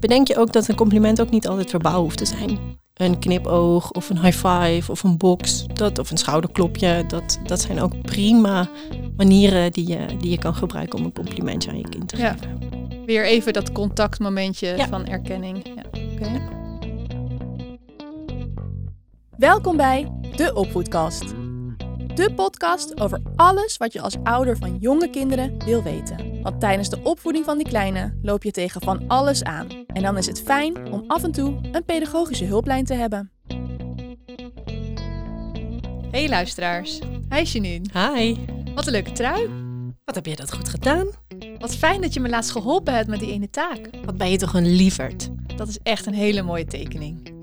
bedenk je ook dat een compliment ook niet altijd verbaal hoeft te zijn. Een knipoog of een high five of een box dat, of een schouderklopje, dat, dat zijn ook prima manieren die je, die je kan gebruiken om een complimentje aan je kind te Ja. geven. Weer even dat contactmomentje Ja. van erkenning. Ja. oké. Welkom bij De Opvoedkast. De podcast over alles wat je als ouder van jonge kinderen wil weten. Want tijdens de opvoeding van die kleine loop je tegen van alles aan. En dan is het fijn om af en toe een pedagogische hulplijn te hebben. Hey luisteraars. Hi Janine. Hi, Wat een leuke trui. wat heb jij dat goed gedaan? Wat fijn dat je me laatst geholpen hebt met die ene taak. Wat ben je toch een lieverd? Dat is echt een hele mooie tekening.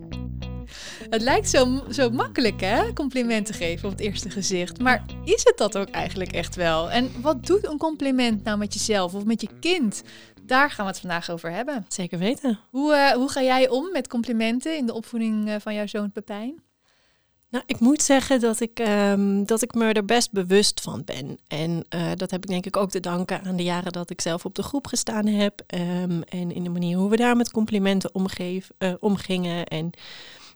Het lijkt zo, zo makkelijk, hè? Complimenten geven op het eerste gezicht. Maar is het dat ook eigenlijk echt wel? En wat doet een compliment nou met jezelf of met je kind? Daar gaan we het vandaag over hebben. Zeker weten. Hoe, eh, hoe ga jij om met complimenten in de opvoeding eh, van jouw zoon Pepijn? Nou, ik moet zeggen dat ik, ehm, dat ik me er best bewust van ben. En eh, dat heb ik denk ik ook te danken aan de jaren dat ik zelf op de groep gestaan heb. ehm, en in de manier hoe we daar met complimenten omgeef, eh, omgingen. En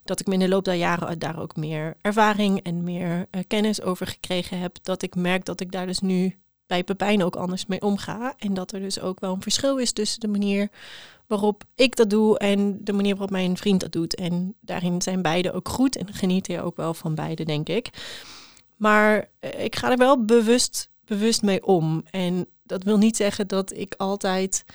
dat ik me in de loop der jaren daar ook meer ervaring en meer eh, kennis over gekregen heb. Dat ik merk dat ik daar dus nu bij Pepijn ook anders mee omga. En dat er dus ook wel een verschil is tussen de manier waarop ik dat doe en de manier waarop mijn vriend dat doet. En daarin zijn beide ook goed en geniet je ook wel van beide, denk ik. Maar eh, ik ga er wel bewust, bewust mee om. En dat wil niet zeggen dat ik altijd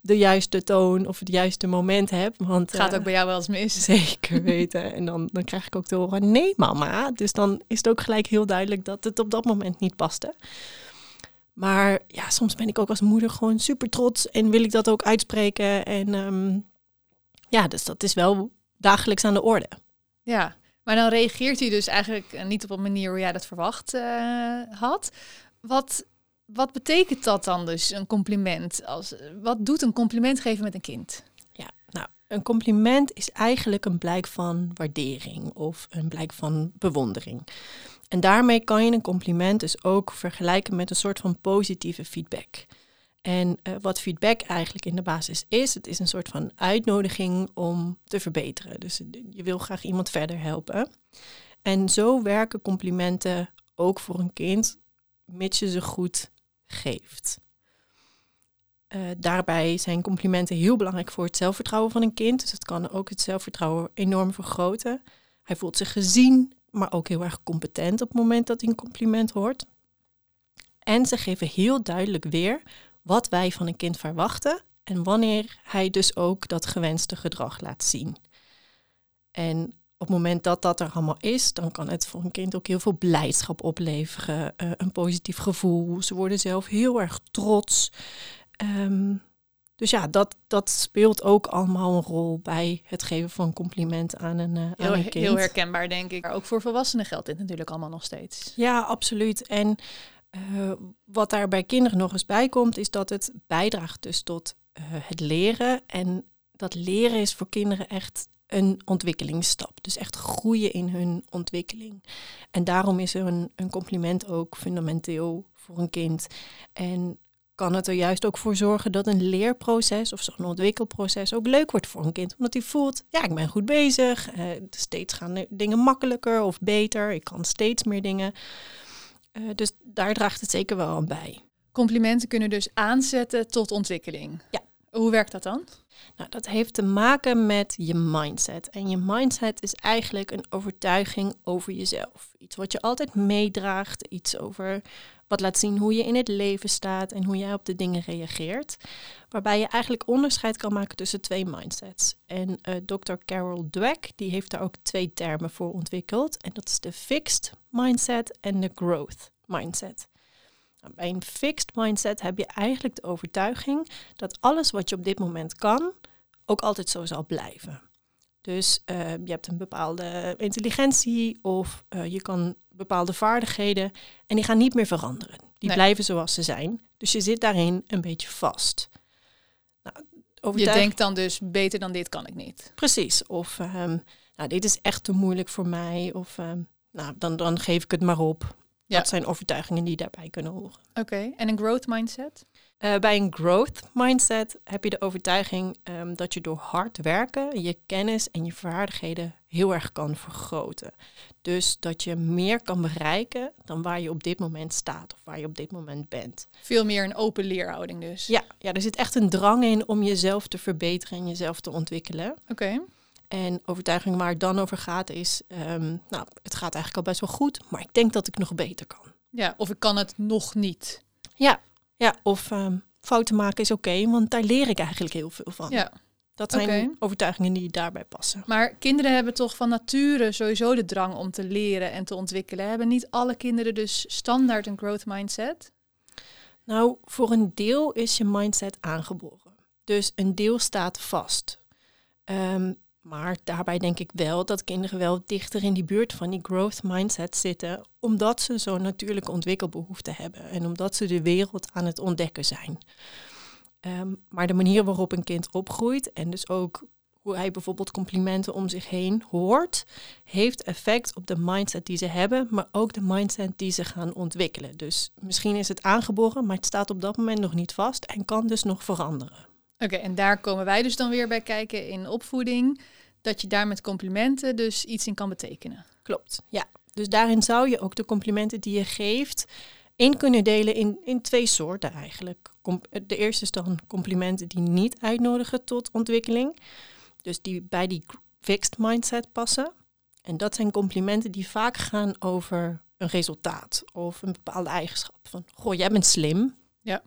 de juiste toon of het juiste moment heb. Want Het gaat eh, ook bij jou wel eens mis. Zeker weten. En dan, dan krijg ik ook te horen, nee mama. Dus dan is het ook gelijk heel duidelijk dat het op dat moment niet paste. Maar ja, soms ben ik ook als moeder gewoon super trots en wil ik dat ook uitspreken. En ehm, ja, dus dat is wel dagelijks aan de orde. Ja, maar dan reageert hij dus eigenlijk eh, niet op een manier hoe jij dat verwacht eh, had. Wat, wat betekent dat dan dus, een compliment? Als, wat doet een compliment geven met een kind? Ja, nou, een compliment is eigenlijk een blijk van waardering of een blijk van bewondering. En daarmee kan je een compliment dus ook vergelijken met een soort van positieve feedback. En eh, wat feedback eigenlijk in de basis is, het is een soort van uitnodiging om te verbeteren. Dus je wil graag iemand verder helpen. En zo werken complimenten ook voor een kind, mits je ze goed geeft. Eh, daarbij zijn complimenten heel belangrijk voor het zelfvertrouwen van een kind. Dus het kan ook het zelfvertrouwen enorm vergroten. Hij voelt zich gezien, maar ook heel erg competent op het moment dat hij een compliment hoort. En ze geven heel duidelijk weer wat wij van een kind verwachten en wanneer hij dus ook dat gewenste gedrag laat zien. En op het moment dat dat er allemaal is, dan kan het voor een kind ook heel veel blijdschap opleveren, eh, een positief gevoel. Ze worden zelf heel erg trots. Ehm, dus ja, dat, dat speelt ook allemaal een rol bij het geven van complimenten aan een, aan Heel, een kind. heel herkenbaar, denk ik. Maar ook voor volwassenen geldt dit natuurlijk allemaal nog steeds. Ja, absoluut. En eh, wat daar bij kinderen nog eens bij komt, is dat het bijdraagt dus tot het leren. En dat leren is voor kinderen echt een ontwikkelingsstap. Dus echt groeien in hun ontwikkeling. En daarom is er een, een compliment ook fundamenteel voor een kind. En kan het er juist ook voor zorgen dat een leerproces of zo'n ontwikkelproces ook leuk wordt voor een kind. Omdat hij voelt, ja, ik ben goed bezig. eh, steeds gaan dingen makkelijker of beter. Ik kan steeds meer dingen. Eh, dus daar draagt het zeker wel aan bij. Complimenten kunnen dus aanzetten tot ontwikkeling. Ja. Hoe werkt dat dan? Nou, dat heeft te maken met je mindset. En je mindset is eigenlijk een overtuiging over jezelf. Iets wat je altijd meedraagt, iets over wat laat zien hoe je in het leven staat en hoe jij op de dingen reageert. Waarbij je eigenlijk onderscheid kan maken tussen twee mindsets. En eh Dr. Carol Dweck die heeft daar ook twee termen voor ontwikkeld. En dat is de fixed mindset en de growth mindset. Bij een fixed mindset heb je eigenlijk de overtuiging dat alles wat je op dit moment kan, ook altijd zo zal blijven. Dus eh, je hebt een bepaalde intelligentie of eh, je kan bepaalde vaardigheden en die gaan niet meer veranderen. Die Nee. blijven zoals ze zijn. Dus je zit daarin een beetje vast. Nou, Je denkt dan dus, beter dan dit kan ik niet. Precies. Of ehm, nou, dit is echt te moeilijk voor mij. Of ehm, nou, dan, dan geef ik het maar op. Ja. Dat zijn overtuigingen die daarbij kunnen horen. Oké, en een growth mindset? Eh, bij een growth mindset heb je de overtuiging ehm, dat je door hard werken je kennis en je vaardigheden heel erg kan vergroten. Dus dat je meer kan bereiken dan waar je op dit moment staat of waar je op dit moment bent. Veel meer een open leerhouding dus. Ja, ja er zit echt een drang in om jezelf te verbeteren en jezelf te ontwikkelen. Oké. En overtuiging waar het dan over gaat is, ehm, nou, het gaat eigenlijk al best wel goed, maar ik denk dat ik nog beter kan. Ja, of ik kan het nog niet. Ja, ja of ehm, fouten maken is oké, want daar leer ik eigenlijk heel veel van. Ja. Dat zijn overtuigingen die daarbij passen. Maar kinderen hebben toch van nature sowieso de drang om te leren en te ontwikkelen. Hebben niet alle kinderen dus standaard een growth mindset? Nou, voor een deel is je mindset aangeboren. Dus een deel staat vast. Ehm, maar daarbij denk ik wel dat kinderen wel dichter in die buurt van die growth mindset zitten, omdat ze zo'n natuurlijke ontwikkelbehoefte hebben en omdat ze de wereld aan het ontdekken zijn. Ehm, maar de manier waarop een kind opgroeit en dus ook hoe hij bijvoorbeeld complimenten om zich heen hoort, heeft effect op de mindset die ze hebben, maar ook de mindset die ze gaan ontwikkelen. Dus misschien is het aangeboren, maar het staat op dat moment nog niet vast en kan dus nog veranderen. Oké, en daar komen wij dus dan weer bij kijken in opvoeding. Dat je daar met complimenten dus iets in kan betekenen. Klopt, ja. Dus daarin zou je ook de complimenten die je geeft in kunnen delen in, in twee soorten eigenlijk. Com- de eerste is dan complimenten die niet uitnodigen tot ontwikkeling. Dus die bij die fixed mindset passen. En dat zijn complimenten die vaak gaan over een resultaat of een bepaalde eigenschap. Van, goh, jij bent slim. Ja.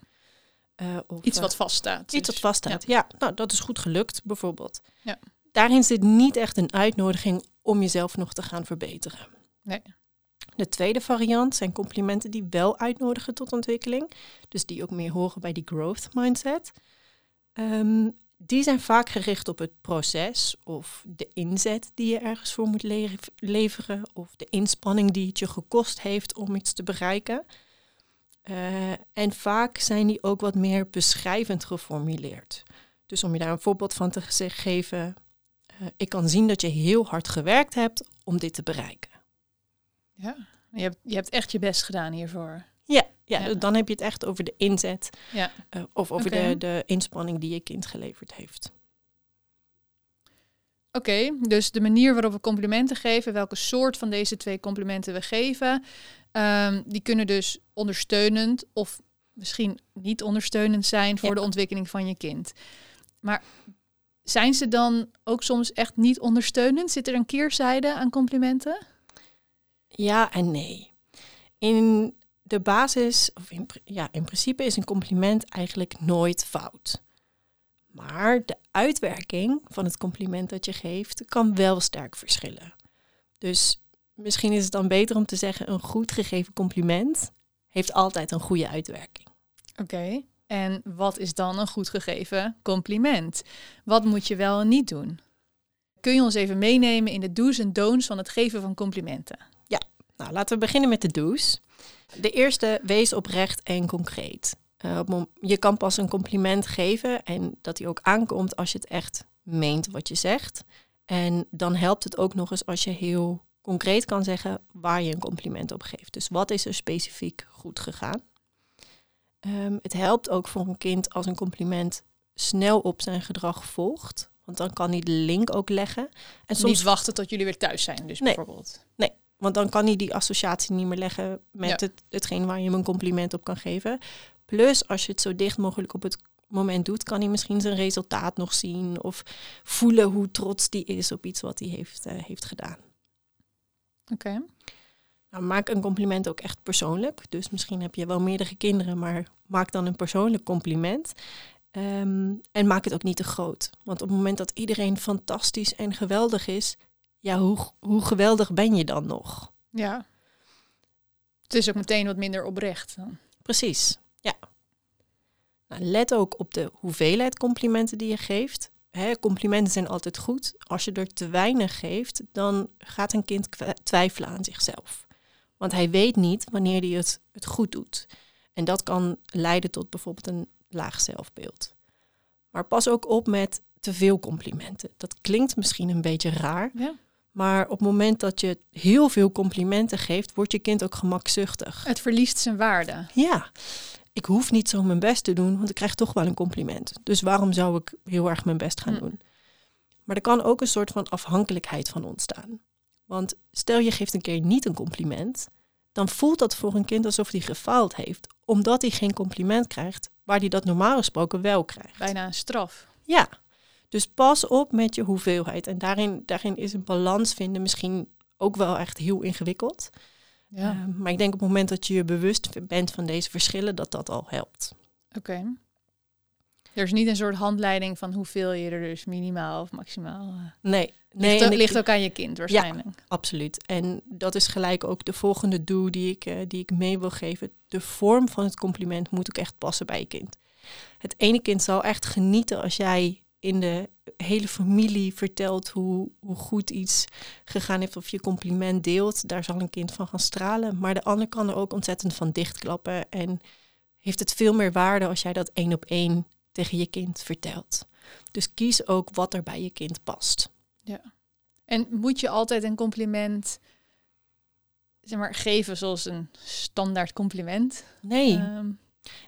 Eh, of, Iets wat vaststaat. Iets dus. wat vaststaat. Ja. nou dat is goed gelukt bijvoorbeeld. Ja. Daarin zit niet echt een uitnodiging om jezelf nog te gaan verbeteren. Nee. De tweede variant zijn complimenten die wel uitnodigen tot ontwikkeling. Dus die ook meer horen bij die growth mindset. Ehm, die zijn vaak gericht op het proces of de inzet die je ergens voor moet le- leveren. Of de inspanning die het je gekost heeft om iets te bereiken. Eh, en vaak zijn die ook wat meer beschrijvend geformuleerd. Dus om je daar een voorbeeld van te ge- geven. eh, ik kan zien dat je heel hard gewerkt hebt om dit te bereiken. Ja. Je hebt, je hebt echt je best gedaan hiervoor. Ja, ja, Ja. dan heb je het echt over de inzet Ja. eh, of over de, de inspanning die je kind geleverd heeft. Oké, dus de manier waarop we complimenten geven, welke soort van deze twee complimenten we geven, ehm, die kunnen dus ondersteunend of misschien niet ondersteunend zijn voor Ja. de ontwikkeling van je kind. Maar zijn ze dan ook soms echt niet ondersteunend? Zit er een keerzijde aan complimenten? Ja en nee. In de basis, of in, ja, in principe is een compliment eigenlijk nooit fout. Maar de uitwerking van het compliment dat je geeft kan wel sterk verschillen. Dus misschien is het dan beter om te zeggen: een goed gegeven compliment heeft altijd een goede uitwerking. Oké, en wat is dan een goed gegeven compliment? Wat moet je wel en niet doen? Kun je ons even meenemen in de do's en don'ts van het geven van complimenten? Nou, laten we beginnen met de do's. De eerste, wees oprecht en concreet. Eh, je kan pas een compliment geven en dat die ook aankomt als je het echt meent wat je zegt. En dan helpt het ook nog eens als je heel concreet kan zeggen waar je een compliment op geeft. Dus wat is er specifiek goed gegaan? Ehm, het helpt ook voor een kind als een compliment snel op zijn gedrag volgt. Want dan kan hij de link ook leggen. En soms Niet wachten tot jullie weer thuis zijn, dus Nee. bijvoorbeeld. want dan kan hij die associatie niet meer leggen met Ja. het, hetgeen waar je hem een compliment op kan geven. Plus, als je het zo dicht mogelijk op het moment doet, kan hij misschien zijn resultaat nog zien of voelen hoe trots die is op iets wat hij heeft, eh, heeft gedaan. Oké. Nou, maak een compliment ook echt persoonlijk. Dus misschien heb je wel meerdere kinderen, maar maak dan een persoonlijk compliment. Ehm, en maak het ook niet te groot. Want op het moment dat iedereen fantastisch en geweldig is, ja, hoe, hoe geweldig ben je dan nog? Ja. Het is ook meteen wat minder oprecht. Dan. Precies, ja. Nou, let ook op de hoeveelheid complimenten die je geeft. Hè, complimenten zijn altijd goed. Als je er te weinig geeft, dan gaat een kind twijfelen aan zichzelf. Want hij weet niet wanneer hij het, het goed doet. En dat kan leiden tot bijvoorbeeld een laag zelfbeeld. Maar pas ook op met te veel complimenten. Dat klinkt misschien een beetje raar, Ja. Maar op het moment dat je heel veel complimenten geeft, wordt je kind ook gemakzuchtig. Het verliest zijn waarde. Ja, ik hoef niet zo mijn best te doen, want ik krijg toch wel een compliment. Dus waarom zou ik heel erg mijn best gaan Hm. doen? Maar er kan ook een soort van afhankelijkheid van ontstaan. Want stel je geeft een keer niet een compliment, dan voelt dat voor een kind alsof hij gefaald heeft, omdat hij geen compliment krijgt, waar hij dat normaal gesproken wel krijgt. Bijna een straf. Ja, dus pas op met je hoeveelheid. En daarin, daarin is een balans vinden misschien ook wel echt heel ingewikkeld. Ja, Eh, maar ik denk op het moment dat je je bewust bent van deze verschillen, dat dat al helpt. oké. Er is niet een soort handleiding van hoeveel je er dus minimaal of maximaal... eh, Nee, nee ligt, ook, ik- ligt ook aan je kind waarschijnlijk. absoluut. En dat is gelijk ook de volgende doel die ik, eh, die ik mee wil geven. De vorm van het compliment moet ook echt passen bij je kind. Het ene kind zal echt genieten als jij in de hele familie vertelt hoe, hoe goed iets gegaan heeft of je compliment deelt. Daar zal een kind van gaan stralen. Maar de ander kan er ook ontzettend van dichtklappen. En heeft het veel meer waarde als jij dat één op één tegen je kind vertelt. Dus kies ook wat er bij je kind past. En moet je altijd een compliment zeg maar, geven zoals een standaard compliment? Nee, Ehm,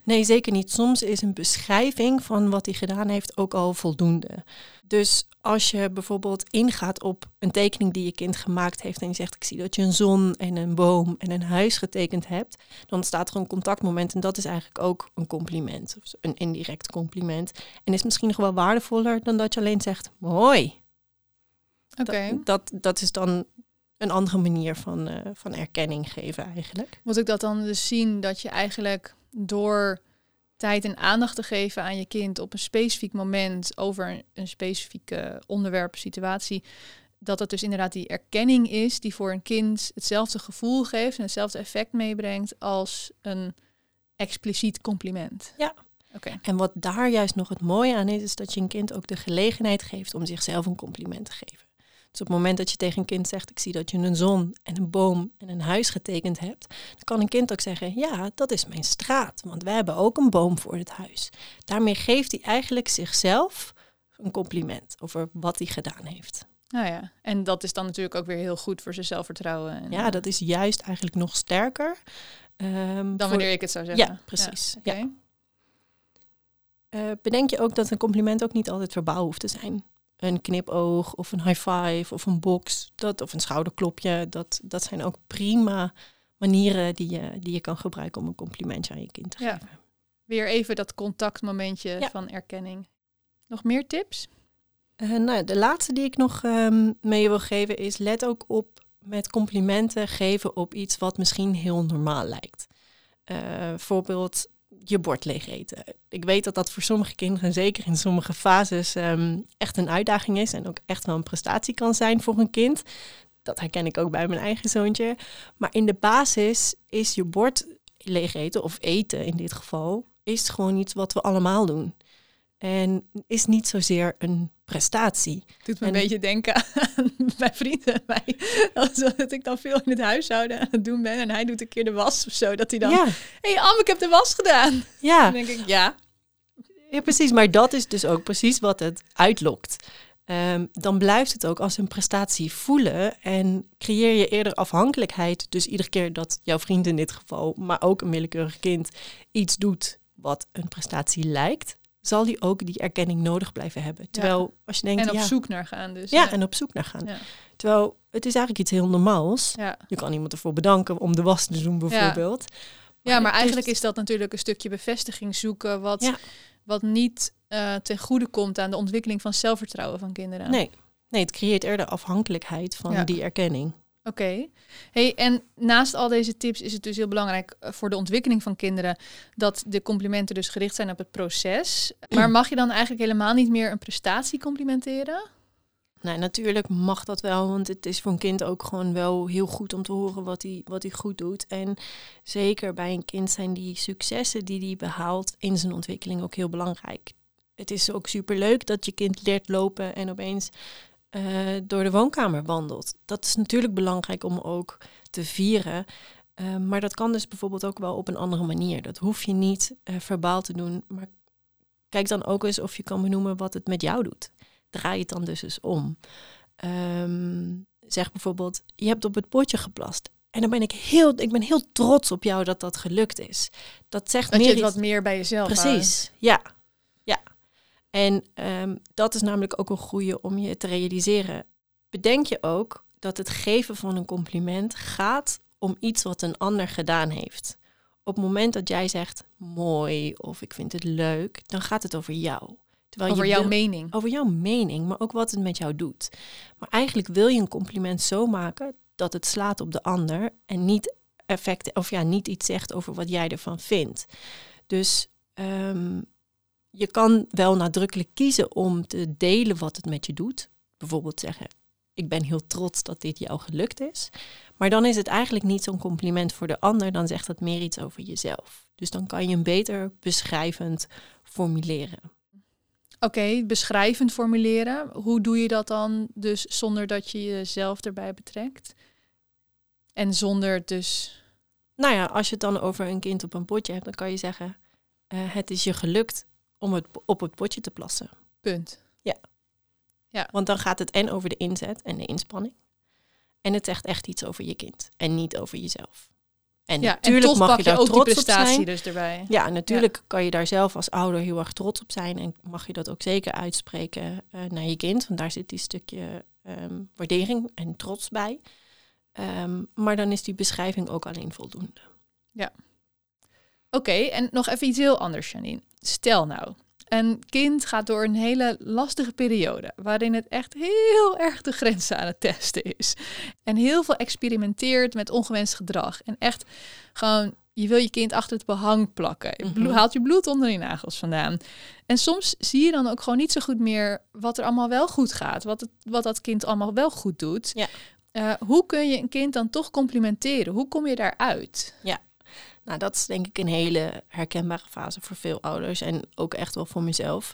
Nee, zeker niet. Soms is een beschrijving van wat hij gedaan heeft ook al voldoende. Dus als je bijvoorbeeld ingaat op een tekening die je kind gemaakt heeft en je zegt ik zie dat je een zon en een boom en een huis getekend hebt, dan staat er een contactmoment en dat is eigenlijk ook een compliment, of een indirect compliment. En is misschien nog wel waardevoller dan dat je alleen zegt mooi. Oké. Dat, dat, dat is dan een andere manier van, eh, van erkenning geven eigenlijk. Moet ik dat dan dus zien dat je eigenlijk door tijd en aandacht te geven aan je kind op een specifiek moment over een, een specifieke onderwerp, situatie, dat het dus inderdaad die erkenning is die voor een kind hetzelfde gevoel geeft en hetzelfde effect meebrengt als een expliciet compliment. Ja. Oké. En wat daar juist nog het mooie aan is, is dat je een kind ook de gelegenheid geeft om zichzelf een compliment te geven. Dus op het moment dat je tegen een kind zegt, ik zie dat je een zon en een boom en een huis getekend hebt, dan kan een kind ook zeggen, ja, dat is mijn straat, want wij hebben ook een boom voor het huis. Daarmee geeft hij eigenlijk zichzelf een compliment over wat hij gedaan heeft. Nou ja, en dat is dan natuurlijk ook weer heel goed voor zijn zelfvertrouwen. En, Ja, dat is juist eigenlijk nog sterker. ehm, dan voor- wanneer ik het zou zeggen. Ja, precies. Ja. Eh, bedenk je ook dat een compliment ook niet altijd verbaal hoeft te zijn. Een knipoog of een high five of een box dat, of een schouderklopje. Dat, dat zijn ook prima manieren die je, die je kan gebruiken om een complimentje aan je kind te Ja. geven. Weer even dat contactmomentje Ja. van erkenning. Nog meer tips? Eh, nou, de laatste die ik nog ehm, mee wil geven is let ook op met complimenten geven op iets wat misschien heel normaal lijkt. Eh, bijvoorbeeld je bord leeg eten. Ik weet dat dat voor sommige kinderen, zeker in sommige fases, ehm, echt een uitdaging is en ook echt wel een prestatie kan zijn voor een kind. Dat herken ik ook bij mijn eigen zoontje. Maar in de basis is je bord leeg eten, of eten in dit geval, is gewoon iets wat we allemaal doen. En is niet zozeer een prestatie. Doet me En- een beetje denken aan mijn vrienden mij. Dat ik dan veel in het huishouden aan het doen ben en hij doet een keer de was of zo. Dat hij dan, Ja, hé hey, Am, ik heb de was gedaan. ja. Dan denk ik, ja. ja, precies. Maar dat is dus ook precies wat het uitlokt. Ehm, dan blijft het ook als een prestatie voelen en creëer je eerder afhankelijkheid. Dus iedere keer dat jouw vriend in dit geval, maar ook een willekeurig kind, iets doet wat een prestatie lijkt, zal die ook die erkenning nodig blijven hebben. Terwijl als je denkt, En op ja, zoek naar gaan dus. ja, en op zoek naar gaan. Terwijl het is eigenlijk iets heel normaals. Je kan iemand ervoor bedanken om de was te doen bijvoorbeeld. Ja, maar eigenlijk is dat natuurlijk een stukje bevestiging zoeken... wat, wat niet eh, ten goede komt aan de ontwikkeling van zelfvertrouwen van kinderen. Nee. nee, het creëert eerder afhankelijkheid van die erkenning. Oké. Hey, en naast al deze tips is het dus heel belangrijk eh, voor de ontwikkeling van kinderen dat de complimenten dus gericht zijn op het proces. Maar mag je dan eigenlijk helemaal niet meer een prestatie complimenteren? Nou, natuurlijk mag dat wel, want het is voor een kind ook gewoon wel heel goed om te horen wat hij, wat hij goed doet. En zeker bij een kind zijn die successen die hij behaalt in zijn ontwikkeling ook heel belangrijk. Het is ook superleuk dat je kind leert lopen en opeens eh, door de woonkamer wandelt. Dat is natuurlijk belangrijk om ook te vieren. Eh, maar dat kan dus bijvoorbeeld ook wel op een andere manier. Dat hoef je niet eh, verbaal te doen. Maar kijk dan ook eens of je kan benoemen wat het met jou doet draai het dan dus eens om. Ehm, zeg bijvoorbeeld, je hebt op het potje geplast. En dan ben ik heel, ik ben heel trots op jou dat dat gelukt is. Dat zegt Dat meer je het iets- wat meer bij jezelf. Precies, ja. En ehm, dat is namelijk ook een goede om je te realiseren. Bedenk je ook dat het geven van een compliment gaat om iets wat een ander gedaan heeft. Op het moment dat jij zegt mooi of ik vind het leuk, dan gaat het over jou. Terwijl Over je jouw wil- mening. over jouw mening, maar ook wat het met jou doet. Maar eigenlijk wil je een compliment zo maken dat het slaat op de ander en niet effect, of ja, niet iets zegt over wat jij ervan vindt. Dus ehm, je kan wel nadrukkelijk kiezen om te delen wat het met je doet. Bijvoorbeeld zeggen: Ik ben heel trots dat dit jou gelukt is. Maar dan is het eigenlijk niet zo'n compliment voor de ander, dan zegt het meer iets over jezelf. Dus dan kan je hem beter beschrijvend formuleren. Oké, beschrijvend formuleren. Hoe doe je dat dan dus zonder dat je jezelf erbij betrekt? En zonder dus... Nou ja, als je het dan over een kind op een potje hebt, dan kan je zeggen: eh, Het is je gelukt om het op het potje te plassen. Punt. Want dan gaat het en over de inzet en de inspanning. En het zegt echt iets over je kind en niet over jezelf. En Ja, natuurlijk mag je je daar ook die trots op prestatie zijn. dus erbij. Ja, natuurlijk kan je daar zelf als ouder heel erg trots op zijn. En mag je dat ook zeker uitspreken eh, naar je kind. Want daar zit die stukje ehm, waardering en trots bij. Ehm, maar dan is die beschrijving ook alleen voldoende. Oké, en nog even iets heel anders, Janine. Stel nou, een kind gaat door een hele lastige periode, waarin het echt heel erg de grenzen aan het testen is. En heel veel experimenteert met ongewenst gedrag. En echt gewoon, je wil je kind achter het behang plakken. Je Mhm. haalt je bloed onder je nagels vandaan. En soms zie je dan ook gewoon niet zo goed meer wat er allemaal wel goed gaat. Wat, het, wat dat kind allemaal wel goed doet. Ja. Eh, hoe kun je een kind dan toch complimenteren? Hoe kom je daaruit? Nou, dat is denk ik een hele herkenbare fase voor veel ouders en ook echt wel voor mezelf.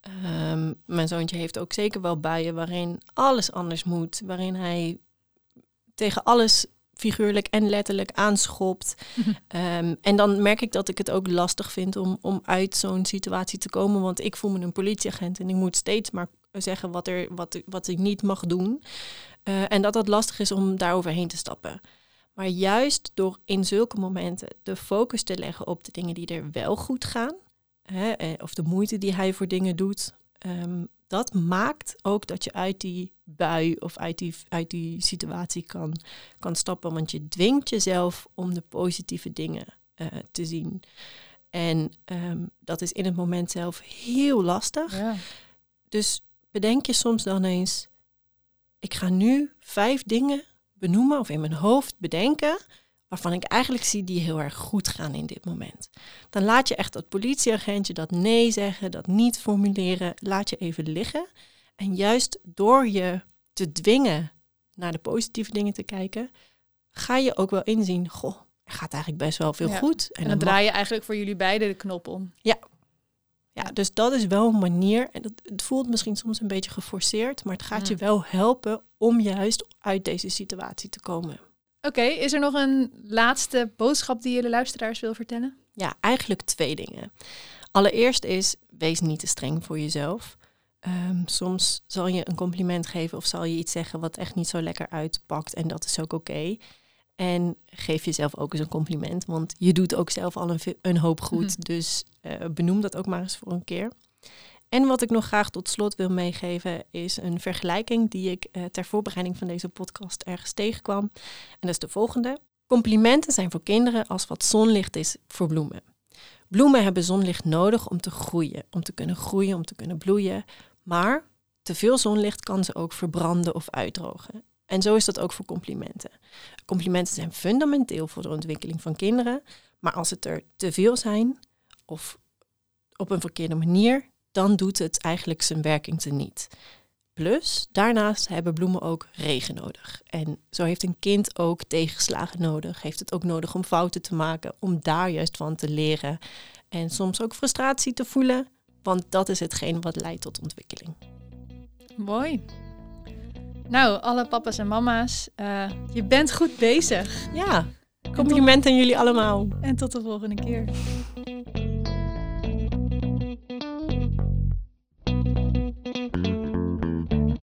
Ehm, mijn zoontje heeft ook zeker wel buien waarin alles anders moet, waarin hij tegen alles figuurlijk en letterlijk aanschopt. Ehm, en dan merk ik dat ik het ook lastig vind om, om uit zo'n situatie te komen, want ik voel me een politieagent en ik moet steeds maar zeggen wat, er, wat, wat ik niet mag doen. Eh, en dat dat lastig is om daar overheen te stappen. Maar juist door in zulke momenten de focus te leggen op de dingen die er wel goed gaan, hè, eh, of de moeite die hij voor dingen doet, ehm, dat maakt ook dat je uit die bui of uit die, uit die situatie kan, kan stappen. Want je dwingt jezelf om de positieve dingen eh, te zien. En ehm, dat is in het moment zelf heel lastig. Ja. Dus bedenk je soms dan eens, ik ga nu vijf dingen benoemen of in mijn hoofd bedenken waarvan ik eigenlijk zie die heel erg goed gaan in dit moment. Dan laat je echt dat politieagentje dat nee zeggen, dat niet formuleren, laat je even liggen. En juist door je te dwingen naar de positieve dingen te kijken, ga je ook wel inzien, goh, er gaat eigenlijk best wel veel Ja. goed. En dan draai je eigenlijk voor jullie beiden de knop om. Ja, dus dat is wel een manier. En dat, het voelt misschien soms een beetje geforceerd, maar het gaat je Mm. wel helpen om juist uit deze situatie te komen. Oké, is er nog een laatste boodschap die je de luisteraars wil vertellen? Ja, eigenlijk twee dingen. Allereerst is, wees niet te streng voor jezelf. Ehm, soms zal je een compliment geven of zal je iets zeggen wat echt niet zo lekker uitpakt en dat is ook oké. En geef jezelf ook eens een compliment, want je doet ook zelf al een, hoop goed. Mhm. Dus eh, benoem dat ook maar eens voor een keer. En wat ik nog graag tot slot wil meegeven is een vergelijking die ik eh, ter voorbereiding van deze podcast ergens tegenkwam. En dat is de volgende. Complimenten zijn voor kinderen als wat zonlicht is voor bloemen. Bloemen hebben zonlicht nodig om te groeien, om te kunnen groeien, om te kunnen bloeien. Maar te veel zonlicht kan ze ook verbranden of uitdrogen. En zo is dat ook voor complimenten. Complimenten zijn fundamenteel voor de ontwikkeling van kinderen. Maar als het er te veel zijn of op een verkeerde manier, dan doet het eigenlijk zijn werking teniet. Plus, daarnaast hebben bloemen ook regen nodig. En zo heeft een kind ook tegenslagen nodig. Heeft het ook nodig om fouten te maken, om daar juist van te leren. En soms ook frustratie te voelen, want dat is hetgeen wat leidt tot ontwikkeling. Mooi. Nou, alle papa's en mama's, eh, je bent goed bezig. Ja, complimenten aan jullie allemaal. En tot de volgende keer.